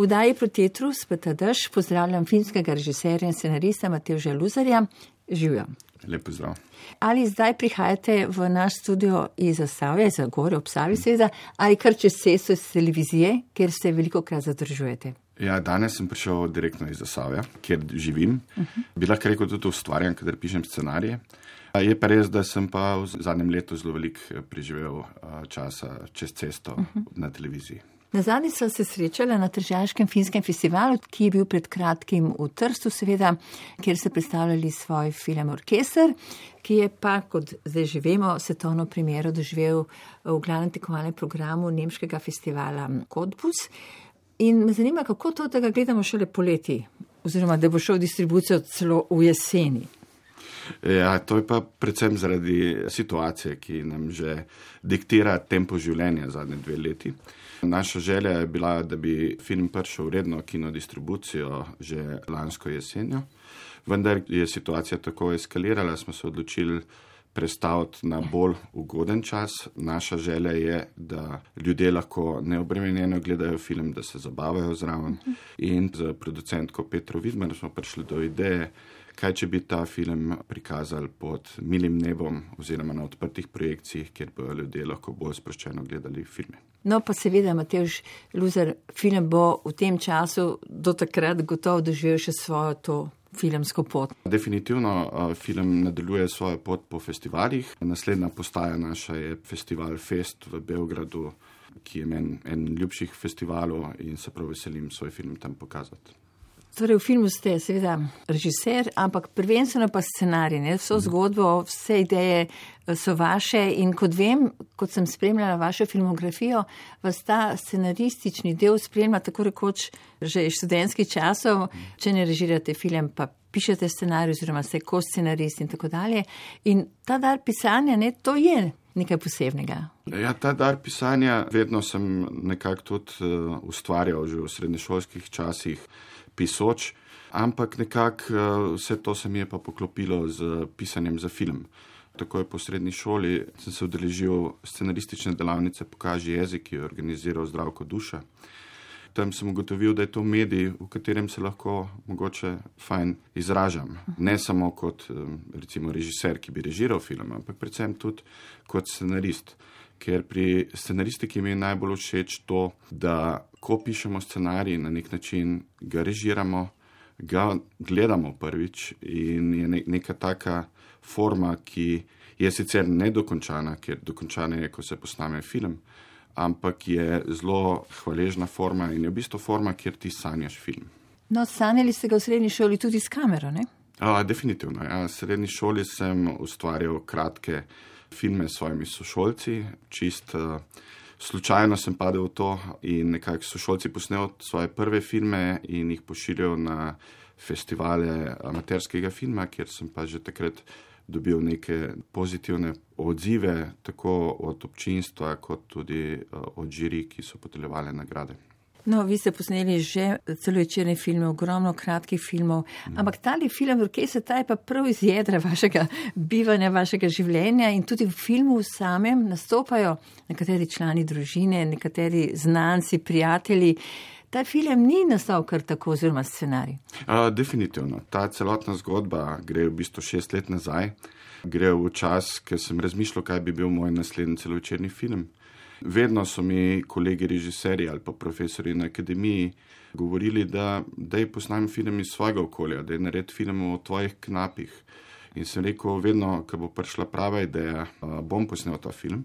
V Daji protetru speta drž pozdravljam finskega režiserja in scenarista Mateoža Luzarja. Živijo. Lep pozdrav. Ali zdaj prihajate v naš studio iz Zasavja, iz Gore, ob Savi seveda, ali kar čez cesto iz televizije, kjer se veliko krat zadržujete? Ja, danes sem prišel direktno iz Zasavja, kjer živim. Uh -huh. Bi lahko rekel, tudi ustvarjam, kadar pišem scenarije. Je pa res, da sem pa v zadnjem letu zelo veliko preživel časa čez cesto uh -huh. na televiziji. Na zadnji so se srečali na Tržaškem filmskem festivalu, ki je bil pred kratkim v Trstu, seveda, kjer so predstavljali svoj film Orkester, ki je pa, kot zdaj že vemo, svetovno premjero doživel v glavnem tekmovalnem programu Nemškega festivala Kodbus. In me zanima, kako to, da ga gledamo šele poleti, oziroma da bo šel v distribucijo celo v jeseni. Ja, to je pa predvsem zaradi situacije, ki nam že diktira tempo življenja zadnje dve leti. Naša želja je bila, da bi film prišel v redno kinodistribucijo že lansko jesenjo, vendar je situacija tako eskalirala, smo se odločili prestaviti na bolj ugoden čas. Naša želja je, da ljudje lahko neobremenjeno gledajo film, da se zabavajo zraven. In z producentko Petro Vidmer smo prišli do ideje, kaj če bi ta film prikazali pod milim nebom oziroma na odprtih projekcijah, kjer bodo ljudje lahko bolj sproščeno gledali filme. No, pa seveda, Mateoš Luzer, film bo v tem času do takrat gotovo doživel še svojo to filmsko pot. Definitivno film nadaljuje svojo pot po festivalih. Naslednja postaja naša je festival Fest v Beogradu, ki je meni en ljubših festivalov in se prav veselim svoj film tam pokazati. Torej, v filmu ste seveda režiser, ampak prvenstveno pa scenarij, ne? vso zgodbo, vse ideje eh, so vaše in kot vem, kot sem spremljala vašo filmografijo, vas ta scenaristični del spremlja tako rekoč že iz študentskih časov, če ne režirate film, pa pišete scenarij oziroma ste ko scenarist in tako dalje. In ta dar pisanja, ne, to je nekaj posebnega. Ja, ta dar pisanja vedno sem nekako tudi uh, ustvarjal že v srednješolskih časih pisoč, ampak nekako eh, vse to se mi je pa poklopilo z pisanjem za film. Tako je po srednji šoli sem se udeležil scenaristične delavnice Pokaži jezik, ki jo je organiziral Zdravko Duša. Tam sem ugotovil, da je to medij, v katerem se lahko mogoče fajn izražam. Ne samo kot eh, recimo režiser, ki bi režiral film, ampak predvsem tudi kot scenarist. Ker pri scenaristiki mi je najbolj všeč to, da ko pišemo scenarij, na nek način ga režiramo, ga gledamo prvič in je neka taka forma, ki je sicer nedokončana, ker dokončana je, ko se posname film, ampak je zelo hvaležna forma in je v bistvu forma, kjer ti sanjaš film. No, sanjali ste ga v srednji šoli tudi s kamero, ne? A, definitivno. Ja. V srednji šoli sem ustvarjal kratke filme s svojimi sošolci, čist. Uh, slučajno sem padel v to in nekako so šolci posneli svoje prve filme in jih pošiljal na festivale amaterskega filma, kjer sem pa že takrat dobil neke pozitivne odzive, tako od občinstva, kot tudi eh, od žiri, ki so podeljevali nagrade. No, vi ste posneli že celovečerne filme, ogromno kratkih filmov, mm. ampak tali film, kje se ta je pa prav iz jedra vašega bivanja, vašega življenja in tudi v filmu samem nastopajo nekateri člani družine, nekateri znanci, prijatelji. Ta film ni nastal kar tako, oziroma scenarij. Uh, definitivno. Ta celotna zgodba gre v bistvu šest let nazaj, gre v čas, ker sem razmišljal, kaj bi bil moj naslednji celovečerni film. Vedno so mi kolegi režiserji ali pa profesori na akademiji govorili, da daj posnami film iz svojega okolja, da je nared film o tvojih knapih. In sem rekel, vedno, ko bo prišla prava ideja, bom posnel ta film.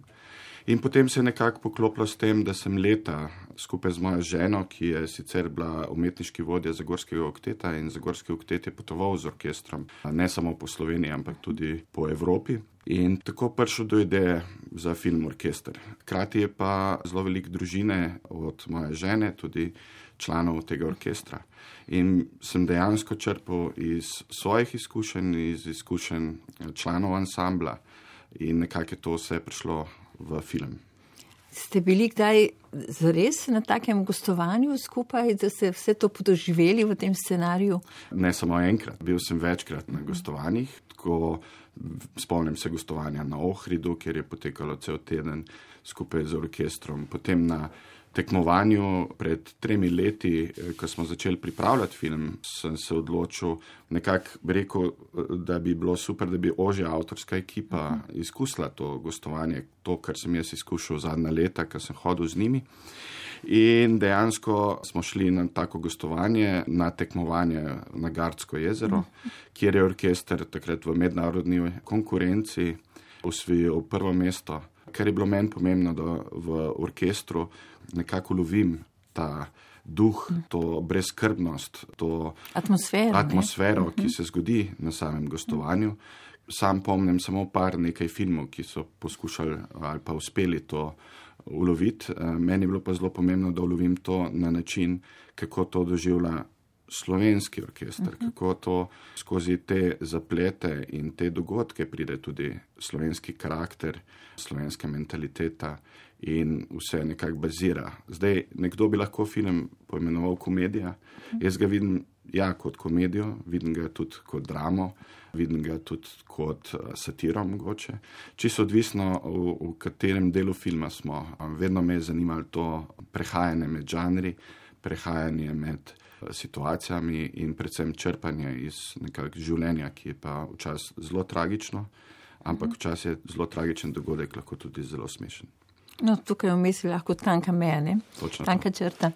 In potem se je nekako poklopilo s tem, da sem leta skupaj z mojo ženo, ki je sicer bila umetniški vodja Zagorskega okteta in Zagorski oktet je potoval z orkestrom, ne samo po Sloveniji, ampak tudi po Evropi. In tako prišel do ideje za film Orkester. Hkrati je pa zelo veliko družine od moje žene, tudi članov tega orkestra. In sem dejansko črpal iz svojih izkušenj, iz izkušenj članov ansambla in nekako je to vse prišlo v film. Ste bili kdaj zares na takem gostovanju skupaj, da ste vse to podoživeli v tem scenariju? Ne samo enkrat, bil sem večkrat na gostovanjih. Tako Spomnim se gostovanja na Ohridu, kjer je potekalo cel teden skupaj z orkestrom, potem na tekmovanju pred tremi leti, eh, ko smo začeli pripravljati film, sem se odločil, nekako rekel, da bi bilo super, da bi ožja avtorska ekipa izkusila to gostovanje, to, kar sem jaz izkušal zadnja leta, ko sem hodil z njimi. In dejansko smo šli na tako gostovanje, na tekmovanje na Gardsko jezero, kjer je orkester takrat v mednarodni konkurenci osvojil prvo mesto. Ker je bilo meni pomembno, da v orkestru nekako lovim ta duh, to brezkrbnost, to atmosfero, atmosfero ki se zgodi na samem gostovanju. Sam pomnim samo par nekaj filmov, ki so poskušali ali pa uspeli to uloviti. Meni je bilo pa zelo pomembno, da ulovim to na način, kako to doživlja slovenski orkester, uh -huh. kako to skozi te zaplete in te dogodke pride tudi slovenski karakter, slovenska mentaliteta in vse nekako bazira. Zdaj, nekdo bi lahko film poimenoval komedija. Jaz ga vidim ja, kot komedijo, vidim ga tudi kot dramo, vidim ga tudi kot uh, satiro mogoče. Čisto odvisno, v, v katerem delu filma smo. Vedno me je zanimalo to prehajanje med žanri, prehajanje med situacijami in predvsem črpanje iz nekakšnega življenja, ki je pa včasih zelo tragično, ampak mhm. včasih je zelo tragičen dogodek, lahko tudi zelo smešen. No, tukaj v misli lahko tanka meja, tanka črta.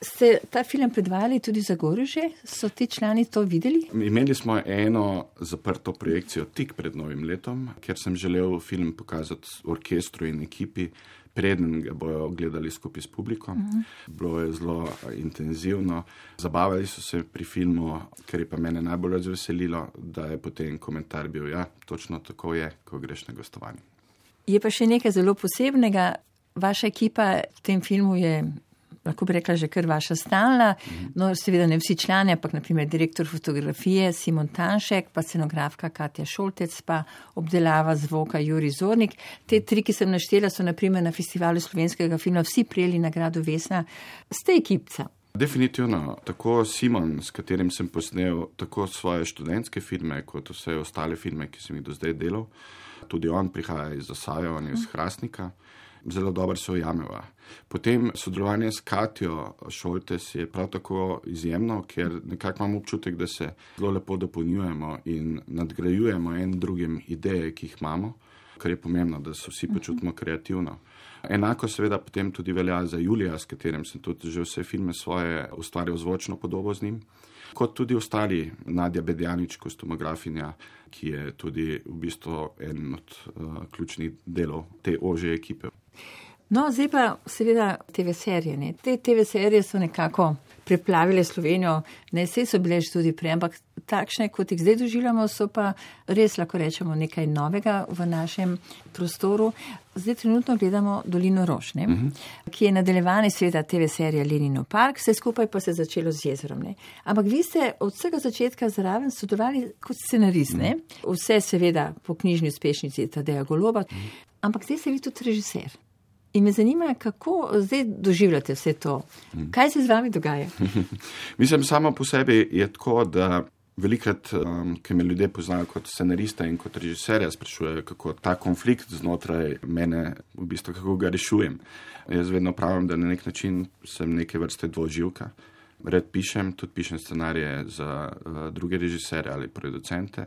Ste ta film predvajali tudi za Goruže? So ti člani to videli? Imeli smo eno zaprto projekcijo tik pred novim letom, ker sem želel film pokazati orkestru in ekipi, preden ga bojo gledali skupaj s publikom. Uh mhm. -huh. Bilo je zelo intenzivno. Zabavali so se pri filmu, kar je pa mene najbolj razveselilo, da je potem komentar bil, ja, točno tako je, ko greš na gostovanje. Je pa še nekaj zelo posebnega. Vaša ekipa v tem filmu je lahko bi rekla, že kar vaša stalna. No, seveda ne vsi člani, ampak naprimer direktor fotografije Simon Tanšek, pa scenografka Katja Šoltec, pa obdelava zvoka Juri Zornik. Te tri, ki sem naštela, so naprimer na festivalu slovenskega filma vsi prijeli nagrado Vesna. Ste ekipca. Definitivno, tako Simon, s katerim sem posnel tako svoje študentske filme, kot vse ostale filme, ki sem jih do zdaj delal. Tudi on prihaja iz Zasaja, on je iz Hrastnika zelo dobro se ujameva. Potem sodelovanje s Katijo Šoltes je prav tako izjemno, ker nekako imam občutek, da se zelo lepo dopolnjujemo in nadgrajujemo en drugim ideje, ki jih imamo, kar je pomembno, da se vsi počutimo kreativno. Enako seveda potem tudi velja za Julija, s katerim sem tudi že vse filme svoje ustvarjal zvočno podobo z njim, kot tudi ostali, Nadja Bedjanič, kostumografinja, ki je tudi v bistvu en od uh, ključnih delov te ože ekipe. No, zdaj pa seveda TV serije. Ne? Te TV serije so nekako preplavile Slovenijo, ne vse so bile že tudi prej, ampak takšne, kot jih zdaj doživljamo, so pa res lahko rečemo nekaj novega v našem prostoru. Zdaj trenutno gledamo Dolino Rošne, uh mhm. -huh. ki je nadaljevanje sveta TV serije Lenino Park, vse skupaj pa se je začelo z jezerom. Ne? Ampak vi ste od vsega začetka zraven sodelovali kot scenarist, uh mhm. -huh. vse seveda po knjižni uspešnici Tadeja Goloba, uh mhm. -huh. ampak zdaj ste vi tudi režiser. In me zanima, kako zdaj doživljate vse to? Kaj se z vami dogaja? Mislim, samo po sebi je tako, da velikrat, um, ki me ljudje poznajo kot scenarista in kot režiserja, sprašujejo, kako ta konflikt znotraj mene, v bistvu, kako ga rešujem. Jaz vedno pravim, da na nek način sem neke vrste dvoživka. Red pišem, tudi pišem scenarije za uh, druge režiserje ali producente.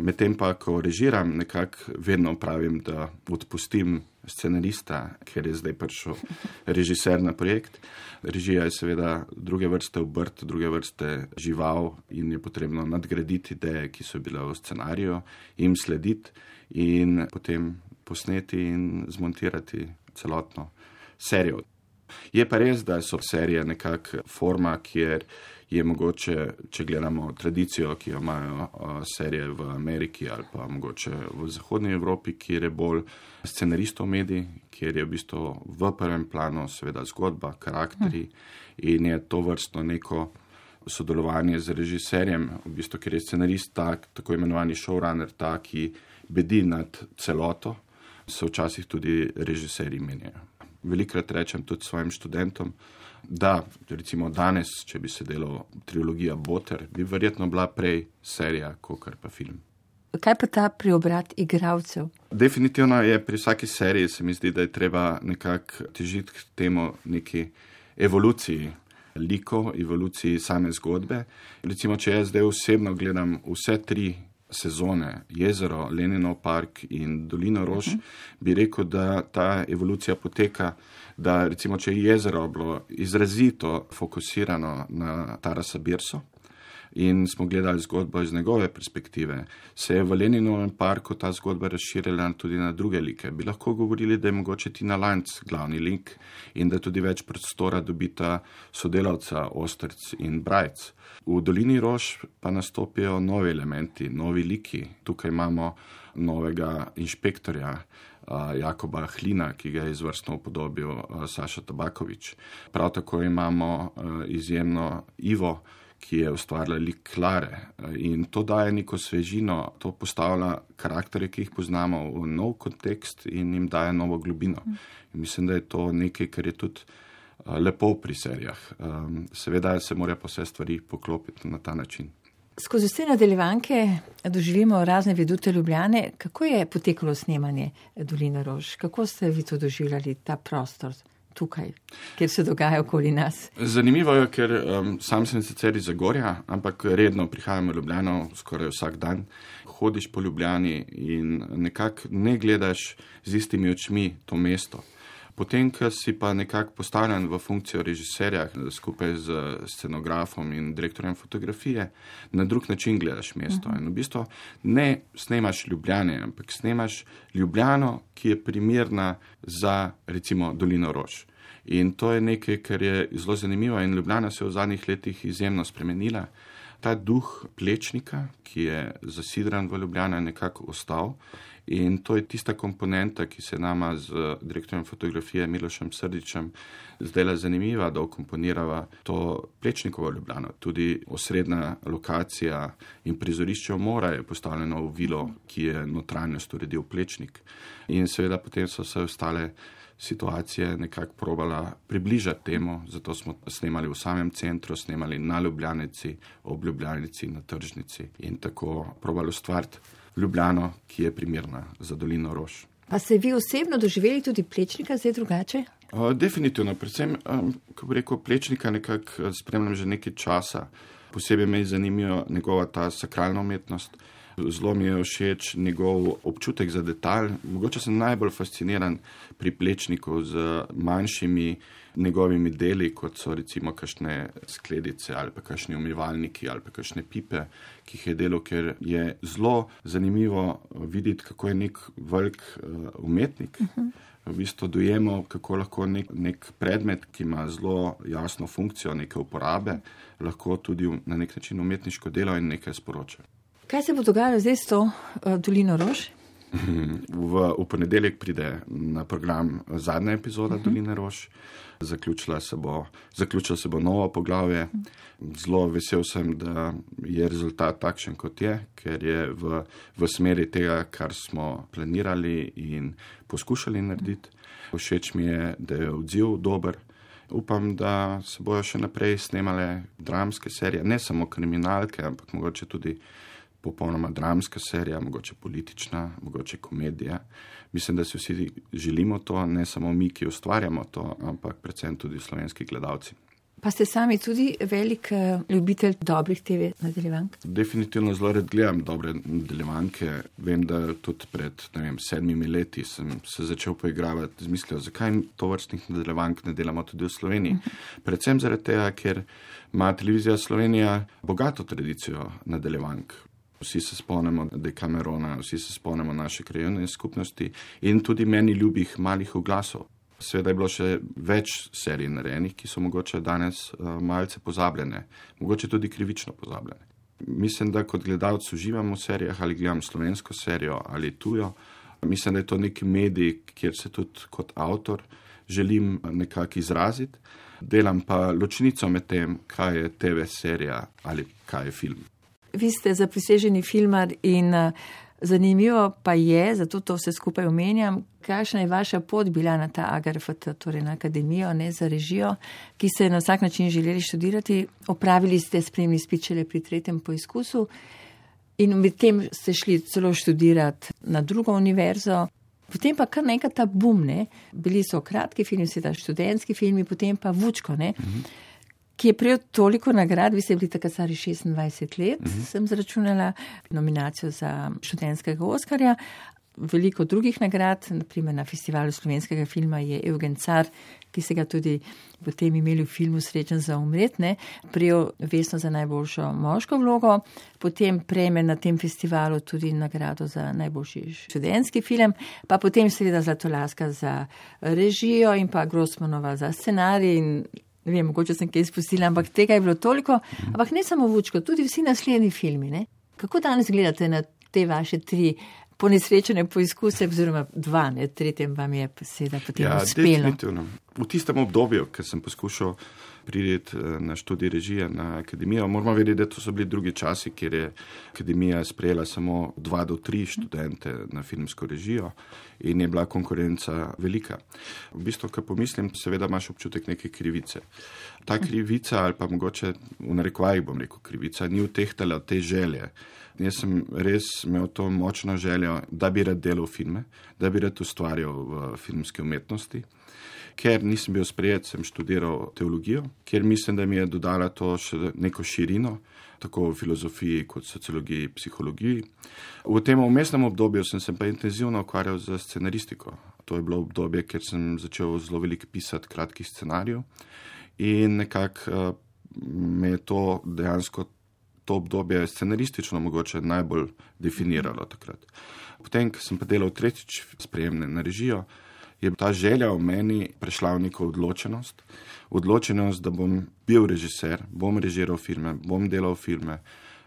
Medtem pa, ko režiram, nekako vedno pravim, da odpustim scenarista, ker je zdaj prišel režiser na projekt. Režija je seveda druge vrste obrt, druge vrste žival in je potrebno nadgraditi ideje, ki so bile v scenariju, jim slediti in potem posneti in zmontirati celotno serijo. Je pa res, da so serije nekakšna forma, kjer je mogoče, če gledamo tradicijo, ki jo imajo serije v Ameriki ali pa mogoče v Zahodnji Evropi, kjer je bolj scenaristov medij, kjer je v bistvu v prvem planu seveda zgodba, karakteri in je to vrstno neko sodelovanje z režiserjem, v bistvu, ker je scenarist tak, tako imenovani showrunner, ta, ki bedi nad celoto, se včasih tudi režiserji menjajo velikrat rečem tudi svojim študentom, da recimo danes, če bi se delo trilogija Boter, bi verjetno bila prej serija, kot pa film. Kaj pa ta preobrat igralcev? Definitivno je pri vsaki seriji, se mi zdi, da je treba nekako težiti k temu neki evoluciji likov, evoluciji same zgodbe. Recimo, če jaz zdaj osebno gledam vse tri sezone, jezero, Leninov park in Dolino Rož, uh -huh. bi rekel, da ta evolucija poteka, da recimo, če je jezero bilo izrazito fokusirano na Tarasa Birso, in smo gledali zgodbo iz njegove perspektive. Se je v Leninovem parku ta zgodba razširila tudi na druge like. Bi lahko govorili, da je mogoče Tina Lanc glavni lik in da tudi več prostora dobita sodelavca Ostrc in Brajc. V Dolini Rož pa nastopijo novi elementi, novi liki. Tukaj imamo novega inšpektorja. Jakoba Hlina, ki ga je izvrstno upodobil Saša Tabakovič. Prav tako imamo izjemno Ivo, ki je ustvarila lik Klare in to daje neko svežino, to postavlja karaktere, ki jih poznamo v nov kontekst in jim daje novo globino. In mislim, da je to nekaj, kar je tudi lepo pri serijah. Seveda se morajo pa vse stvari poklopiti na ta način. Skozi vse nadaljevanke doživimo razne vedute Ljubljane. Kako je potekalo snemanje Dolina Rož? Kako ste vi to doživljali, ta prostor? Tukaj, kjer se dogaja okoli nas. Zanimivo je, ker um, sam sem sicer iz Zagorja, ampak redno prihajam v Ljubljano skoraj vsak dan. Hodiš po Ljubljani in nekako ne gledaš z istimi očmi to mesto. Potem, ko si pa nekako postavljen v funkcijo režiserja skupaj z scenografom in direktorjem fotografije, na drug način gledaš mesto. In v bistvu ne snemaš Ljubljane, ampak snemaš Ljubljano, ki je primerna za recimo Dolino Rož. In to je nekaj, kar je zelo zanimivo in Ljubljana se je v zadnjih letih izjemno spremenila. Ta duh plečnika, ki je zasidran v Ljubljano, je nekako ostal. In to je tista komponenta, ki se nama z direktorjem fotografije Milošem Srdičem zdela zanimiva, da okomponirava to plečnikovo ljubljeno. Tudi osrednja lokacija in prizorišče mora je postavljeno v vilo, ki je notranjost uredil plečnik. In seveda potem so se ostale situacije nekako probala približati temu, zato smo snemali v samem centru, snemali na Ljubljanici, ob Ljubljanici, na tržnici in tako probali ustvariti Ljubljano, ki je primerna za dolino Rož. Pa ste vi osebno doživeli tudi plečnika zdaj drugače? Uh, definitivno, predvsem, um, ko bi rekel, plečnika nekako spremljam že nekaj časa. Posebej me je zanimiva njegova ta sakralna umetnost. Zelo mi je všeč njegov občutek za detalj. Mogoče sem najbolj fasciniran pri plečniku z manjšimi njegovimi deli, kot so recimo kakšne skledice ali pa kakšni umivalniki ali pa kakšne pipe, ki jih je delo, ker je zelo zanimivo videti, kako je nek velik uh, umetnik. Uh -huh. V bistvu dojemo, kako lahko nek, nek predmet, ki ima zelo jasno funkcijo, neke uporabe, lahko tudi na nek način umetniško delo in nekaj sporoča. Kaj se bo dogajalo zdaj s to uh, dolino Rož? V, v ponedeljek pride na program zadnja epizoda uh -huh. Doline Rož zaključila se bo, zaključila se bo novo poglavje. Zelo vesel sem, da je rezultat takšen, kot je, ker je v, v smeri tega, kar smo planirali in poskušali narediti. Všeč mi je, da je odziv dober. Upam, da se bojo še naprej snemale dramske serije, ne samo kriminalke, ampak mogoče tudi popolnoma dramska serija, mogoče politična, mogoče komedija. Mislim, da si vsi želimo to, ne samo mi, ki ustvarjamo to, ampak predvsem tudi slovenski gledalci. Pa ste sami tudi velik uh, ljubitelj dobrih TV nadaljevank? Definitivno zelo red gledam dobre nadaljevanke. Vem, da tudi pred vem, sedmimi leti sem se začel poigravati z mislijo, zakaj to vrstnih nadaljevank ne delamo tudi v Sloveniji. Uh. -huh. Predvsem zaradi tega, ker ima televizija Slovenija bogato tradicijo nadaljevank. Vsi se spomnimo Dekamerona, vsi se spomnimo naše krajovne skupnosti in tudi meni ljubih malih oglasov. Sveda je bilo še več serij narejenih, ki so mogoče danes uh, malce pozabljene, mogoče tudi krivično pozabljene. Mislim, da kot gledalec uživam v serijah ali gledam slovensko serijo ali tujo. Mislim, da je to neki medij, kjer se tudi kot avtor želim nekako izraziti. Delam pa ločnico med tem, kaj je TV serija ali kaj je film vi ste zapriseženi filmar in uh, zanimivo pa je, zato to vse skupaj omenjam, kakšna je vaša pot bila na ta AGRFT, torej na akademijo, ne za režijo, ki ste na vsak način želeli študirati. Opravili ste spremni spičele pri tretjem poizkusu. In medtem ste šli celo študirati na drugo univerzo. Potem pa kar nekaj ta bum, ne? bili so kratki filmi, seveda študentski filmi, potem pa Vučko, ne? Ki je prijel toliko nagrad, vi ste bili takrat stari 26 let, uh -huh. sem zračunala nominacijo za študentskega Oskarja. Veliko drugih nagrad, naprimer na festivalu slovenskega filma je Eugen Car, ki se ga tudi potem imeli v filmu Srečen za umretne, prijel vesno za najboljšo moško vlogo, potem prejme na tem festivalu tudi nagrado za najboljši študentski film, pa potem seveda Zlatolaska za režijo in pa Grossmanova za scenarij in ne vem, mogoče sem kaj izpustila, ampak tega je bilo toliko, ampak ne samo Vučko, tudi vsi naslednji filmi. Ne? Kako danes gledate na te vaše tri ponesrečene poizkuse, oziroma dva, ne, tretjem vam je seveda potem Ja, uspelo. definitivno. V tistem obdobju, ko sem poskušal priti eh, na študij režije na akademijo, moramo vedeti, da to so bili drugi časi, kjer je akademija sprejela samo dva do tri študente na filmsko režijo in je bila konkurenca velika. V bistvu, ko pomislim, seveda imaš občutek neke krivice. Ta krivica, ali pa mogoče v narekovajih bom rekel krivica, ni utehtala te želje. Jaz sem res imel to močno željo, da bi rad delal filme, da bi rad ustvarjal v filmski umetnosti. Ker nisem bil sprejet, sem študiral teologijo, ker mislim, da mi je dodala to še neko širino, tako v filozofiji kot sociologiji, psihologiji. V tem umestnem obdobju sem se pa intenzivno ukvarjal z scenaristiko. To je bilo obdobje, ker sem začel zelo veliko pisati kratkih scenarijev in nekako uh, me je to dejansko to obdobje scenaristično mogoče najbolj definiralo takrat. Potem, ko sem pa delal tretjič sprejemne na režijo, je ta želja v meni prešla v neko odločenost. Odločenost, da bom bil režiser, bom režiral filme, bom delal filme,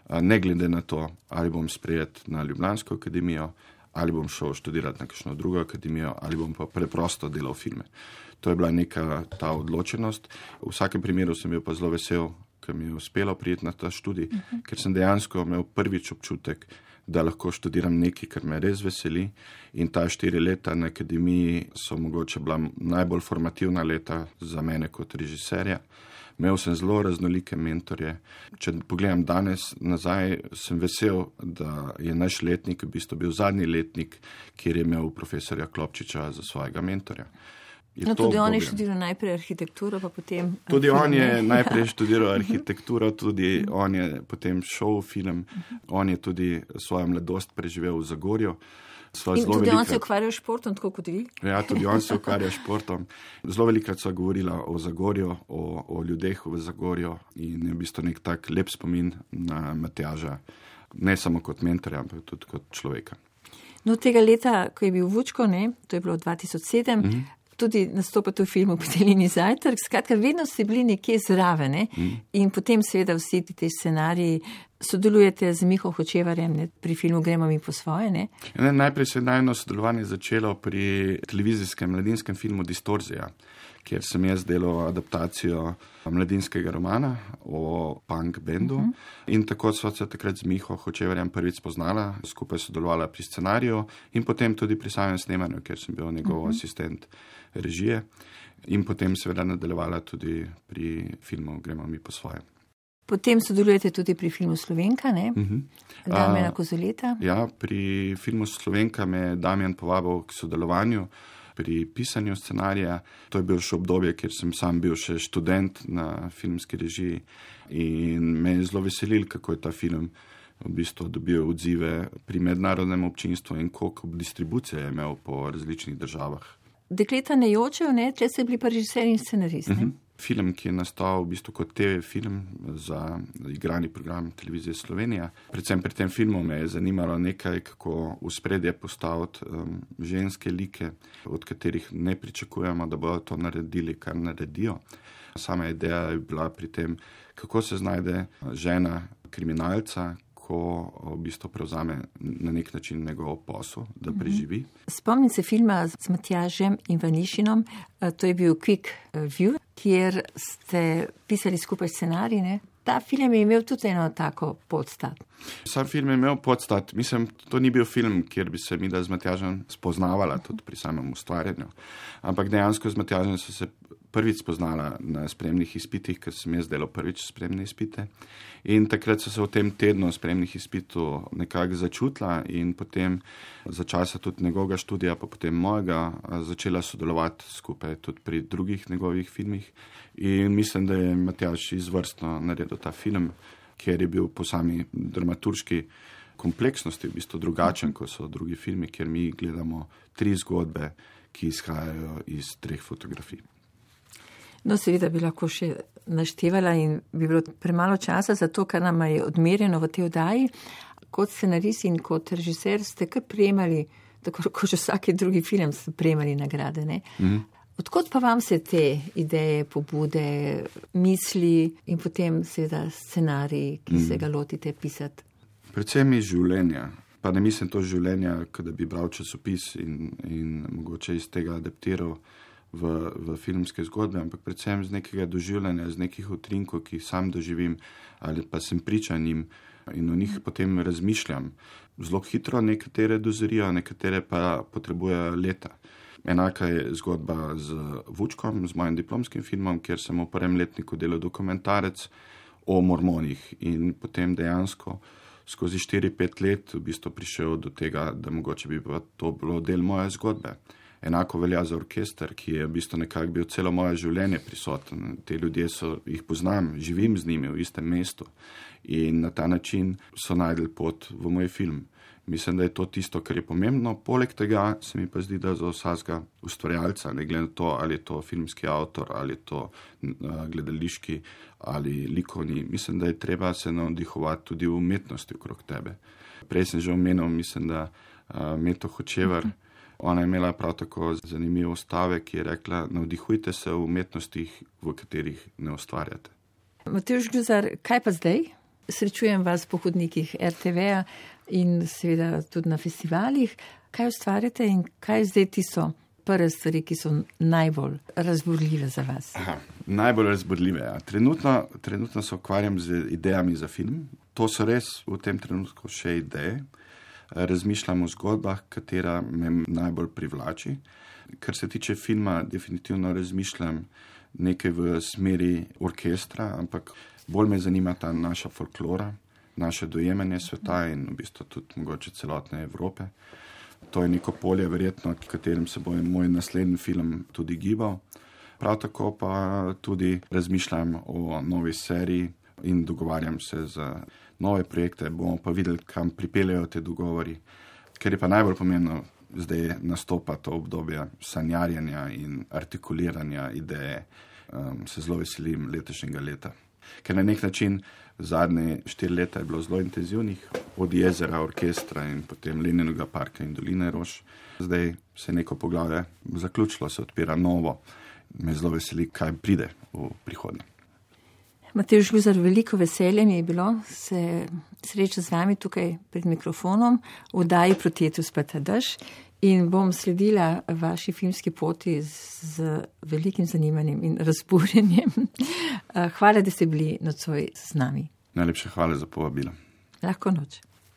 ne glede na to, ali bom sprejet na Ljubljansko akademijo, ali bom šel študirati na kakšno drugo akademijo, ali bom pa preprosto delal filme. To je bila neka ta odločenost. V vsakem primeru sem bil pa zelo vesel, ker mi je uspelo prijeti na ta študij, uh -huh. ker sem dejansko imel prvič občutek, da lahko študiram nekaj, kar me res veseli. In ta štiri leta na akademiji so mogoče bila najbolj formativna leta za mene kot režiserja. Imel sem zelo raznolike mentorje. Če pogledam danes nazaj, sem vesel, da je naš letnik v bistvu bil zadnji letnik, kjer je imel profesorja Klopčiča za svojega mentorja. No, tudi on je študiral najprej arhitekturo, pa potem. Tudi on je film, najprej študiral arhitekturo, tudi on je potem šel v film, on je tudi svojo mladost preživel v Zagorju. Sva In tudi on velikrat- se ukvarja s športom, tako kot vi. Ja, tudi on se ukvarja s športom. Zelo velikrat sva govorila o Zagorju, o, o ljudeh v Zagorju in je v bistvu nek tak lep spomin na Matjaža, ne samo kot mentorja, ampak tudi kot človeka. No, tega leta, ko je bil Vučko, ne, to je bilo 2007, mm -hmm. Tudi nastopate v filmu Petelini Zajtrk, skratka, vedno ste bili nekje zraven ne? mm in potem seveda vsi ti scenariji sodelujete z Miho Hočevarjem ne? pri filmu Gremo mi po svoje. Ne? Ne, najprej se je najno sodelovanje začelo pri televizijskem mladinskem filmu Distorzija, kjer sem jaz delal adaptacijo mladinskega romana o punk bendu. Uh -huh. In tako so se takrat z Miho Hočevarjem prvič spoznala, skupaj sodelovala pri scenariju in potem tudi pri samem snemanju, ker sem bil njegov uh -huh. asistent režije. In potem seveda nadaljevala tudi pri filmu Gremo mi po svoje. Potem sodelujete tudi pri filmu Slovenka, ne? Uh -huh. Damjana Kozoleta. Ja, pri filmu Slovenka me je Damjan povabil k sodelovanju pri pisanju scenarija. To je bilo še obdobje, ker sem sam bil še študent na filmski režiji in me je zelo veselil, kako je ta film v bistvu dobil odzive pri mednarodnem občinstvu in koliko distribucije je imel po različnih državah. Dekleta ne jočejo, ne? če ste bili pa režiser in scenarist. Uh -huh. Film, ki je nastal v bistvu kot TV film za igrani program televizije Slovenija. Predvsem pri tem filmu me je zanimalo nekaj, kako v spredje postaviti um, ženske like, od katerih ne pričakujemo, da bodo to naredili, kar naredijo. Sama ideja je bila pri tem, kako se znajde žena kriminalca, ko v bistvu prevzame na nek način njegov posel, da preživi. Spomnim se filma z Matjažem in Vanišinom, to je bil Quick View, kjer ste pisali skupaj scenarij. Ne? Ta film je imel tudi eno tako podstat. Sam film je imel podstat. Mislim, to ni bil film, kjer bi se mi da z Matjažem spoznavala tudi pri samem ustvarjanju. Ampak dejansko z Matjažem so se prvič spoznala na spremnih izpitih, ker sem jaz delal prvič spremne izpite. In takrat so se v tem tednu spremnih izpitov nekako začutila in potem za časa tudi njegovega študija, pa potem mojega, začela sodelovati skupaj tudi pri drugih njegovih filmih. In mislim, da je Matjaš izvrstno naredil ta film, ker je bil po sami dramaturški kompleksnosti v bistvu drugačen, kot so drugi filmi, ker mi gledamo tri zgodbe, ki izhajajo iz treh fotografij. No, seveda bi lahko še naštevala in bi bilo premalo časa za to, kar nam je odmerjeno v tej oddaji. Kot scenarist in kot režiser ste kar prejemali, tako kot že vsaki drugi film, ste prejemali nagrade. Mm -hmm. Odkot pa vam se te ideje, pobude, misli in potem seveda scenarij, ki mm -hmm. se ga lotite pisati? Predvsem iz življenja. Pa ne mislim to življenja, da bi bral časopis in, in mogoče iz tega adaptiral v, v filmske zgodbe, ampak predvsem z nekega doživljanja, z nekih utrinkov, ki jih sam doživim ali pa sem pričan jim in o njih potem razmišljam. Zelo hitro nekatere dozorijo, nekatere pa potrebujejo leta. Enaka je zgodba z Vučkom, z mojim diplomskim filmom, kjer sem v prvem letniku delal dokumentarec o mormonih in potem dejansko skozi 4-5 let v bistvu prišel do tega, da mogoče bi to bilo del moje zgodbe. Enako velja za orkester, ki je v bistvu nekako bil celo moje življenje prisoten. Te ljudje so, jih poznam, živim z njimi v istem mestu in na ta način so najdel pot v moj film. Mislim, da je to tisto, kar je pomembno. Poleg tega se mi pa zdi, da za vsakega ustvarjalca, ne glede na to, ali je to filmski avtor, ali je to gledališki ali likovni, mislim, da je treba se navdihovati tudi v umetnosti okrog tebe. Prej sem že omenil, mislim, da uh, Meto Hočevar. Uh -huh. Ona je imela prav tako zanimivo stave, ki je rekla: Navdihujte se v umetnostih, v katerih ne ustvarjate. Matej Žguzar, kaj pa zdaj? Srečujem vas po hodnikih RTV-ja in seveda tudi na festivalih. Kaj ustvarjate in kaj zdaj ti so prve stvari, ki so najbolj razburljive za vas? Aha, najbolj razburljive. Ja. Trenutno, trenutno se ukvarjam z idejami za film. To so res v tem trenutku še ideje razmišljam o zgodbah, katera me najbolj privlači. Kar se tiče filma, definitivno razmišljam nekaj v smeri orkestra, ampak bolj me zanima ta naša folklora, naše dojemanje sveta in v bistvu tudi mogoče celotne Evrope. To je neko polje, verjetno, v katerem se bo moj naslednji film tudi gibal. Prav tako pa tudi razmišljam o novi seriji in dogovarjam se z nove projekte, bomo pa videli, kam pripeljejo te dogovori. Ker je pa najbolj pomembno zdaj nastopa to obdobje sanjarjanja in artikuliranja ideje, um, se zelo veselim letošnjega leta. Ker na nek način zadnje štiri leta je bilo zelo intenzivnih, od jezera, orkestra in potem Leninega parka in doline Roš. Zdaj se je neko poglavje zaključilo, se odpira novo. Me zelo veseli, kaj pride v prihodnje. Matej Žluzar, veliko veselje mi je bilo se srečati z vami tukaj pred mikrofonom v daji Protetu spata dež in bom sledila vaši filmski poti z velikim zanimanjem in razburjenjem. Hvala, da ste bili nocoj z nami. Najlepša hvala za povabilo. Lahko noč.